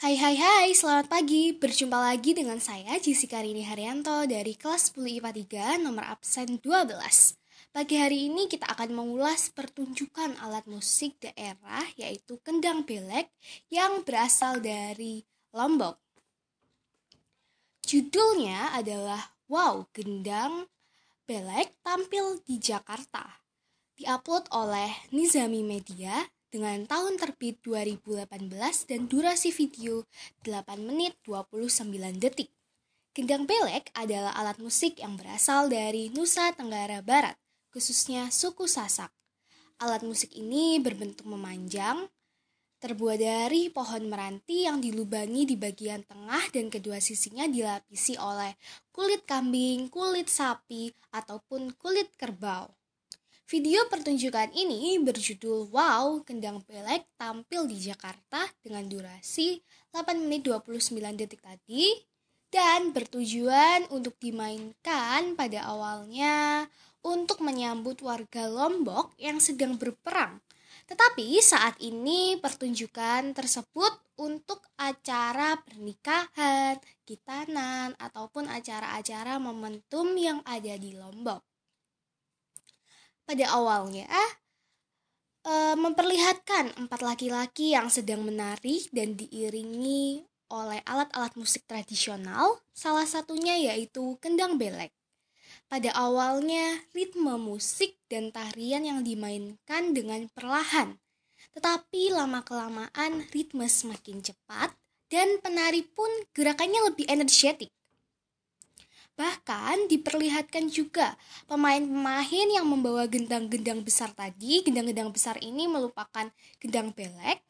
Hai hai hai, selamat pagi. Berjumpa lagi dengan saya Jessica Rini Haryanto dari kelas 10 IPA 3 nomor absen 12. Pagi hari ini kita akan mengulas pertunjukan alat musik daerah yaitu kendang belek yang berasal dari Lombok. Judulnya adalah Wow, Gendang Belek tampil di Jakarta. Diupload oleh Nizami Media dengan tahun terbit 2018 dan durasi video 8 menit 29 detik. Gendang belek adalah alat musik yang berasal dari Nusa Tenggara Barat, khususnya suku Sasak. Alat musik ini berbentuk memanjang, terbuat dari pohon meranti yang dilubangi di bagian tengah dan kedua sisinya dilapisi oleh kulit kambing, kulit sapi, ataupun kulit kerbau. Video pertunjukan ini berjudul Wow, Kendang Belek tampil di Jakarta dengan durasi 8 menit 29 detik tadi dan bertujuan untuk dimainkan pada awalnya untuk menyambut warga Lombok yang sedang berperang. Tetapi saat ini pertunjukan tersebut untuk acara pernikahan, kitanan, ataupun acara-acara momentum yang ada di Lombok pada awalnya e, memperlihatkan empat laki-laki yang sedang menari dan diiringi oleh alat-alat musik tradisional, salah satunya yaitu kendang belek. Pada awalnya, ritme musik dan tarian yang dimainkan dengan perlahan, tetapi lama-kelamaan ritme semakin cepat dan penari pun gerakannya lebih energetik. Bahkan diperlihatkan juga pemain-pemain yang membawa gendang-gendang besar tadi, gendang-gendang besar ini melupakan gendang belek,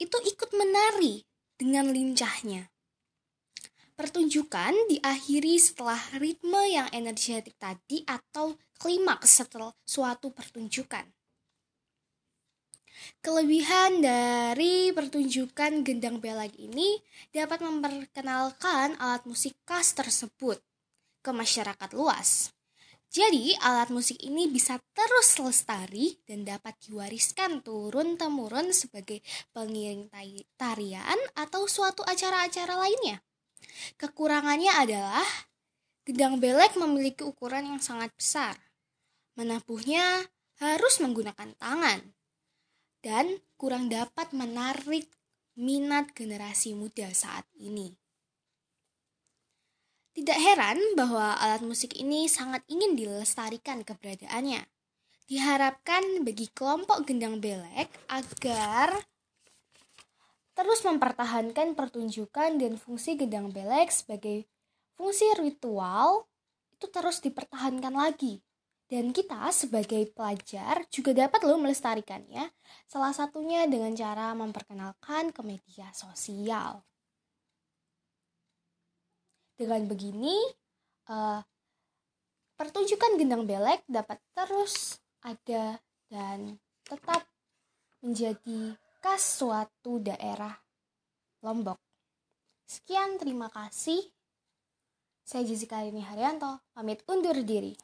itu ikut menari dengan lincahnya. Pertunjukan diakhiri setelah ritme yang energetik tadi atau klimaks setelah suatu pertunjukan. Kelebihan dari pertunjukan gendang belek ini dapat memperkenalkan alat musik khas tersebut ke masyarakat luas. Jadi, alat musik ini bisa terus lestari dan dapat diwariskan turun-temurun sebagai pengiring tarian atau suatu acara-acara lainnya. Kekurangannya adalah gendang belek memiliki ukuran yang sangat besar. Menabuhnya harus menggunakan tangan dan kurang dapat menarik minat generasi muda saat ini. Tidak heran bahwa alat musik ini sangat ingin dilestarikan keberadaannya. Diharapkan bagi kelompok gendang belek agar terus mempertahankan pertunjukan dan fungsi gendang belek sebagai fungsi ritual itu terus dipertahankan lagi. Dan kita sebagai pelajar juga dapat loh melestarikannya, salah satunya dengan cara memperkenalkan ke media sosial. Dengan begini, uh, pertunjukan gendang belek dapat terus ada dan tetap menjadi khas suatu daerah Lombok. Sekian, terima kasih. Saya Jessica Rini Haryanto, pamit undur diri.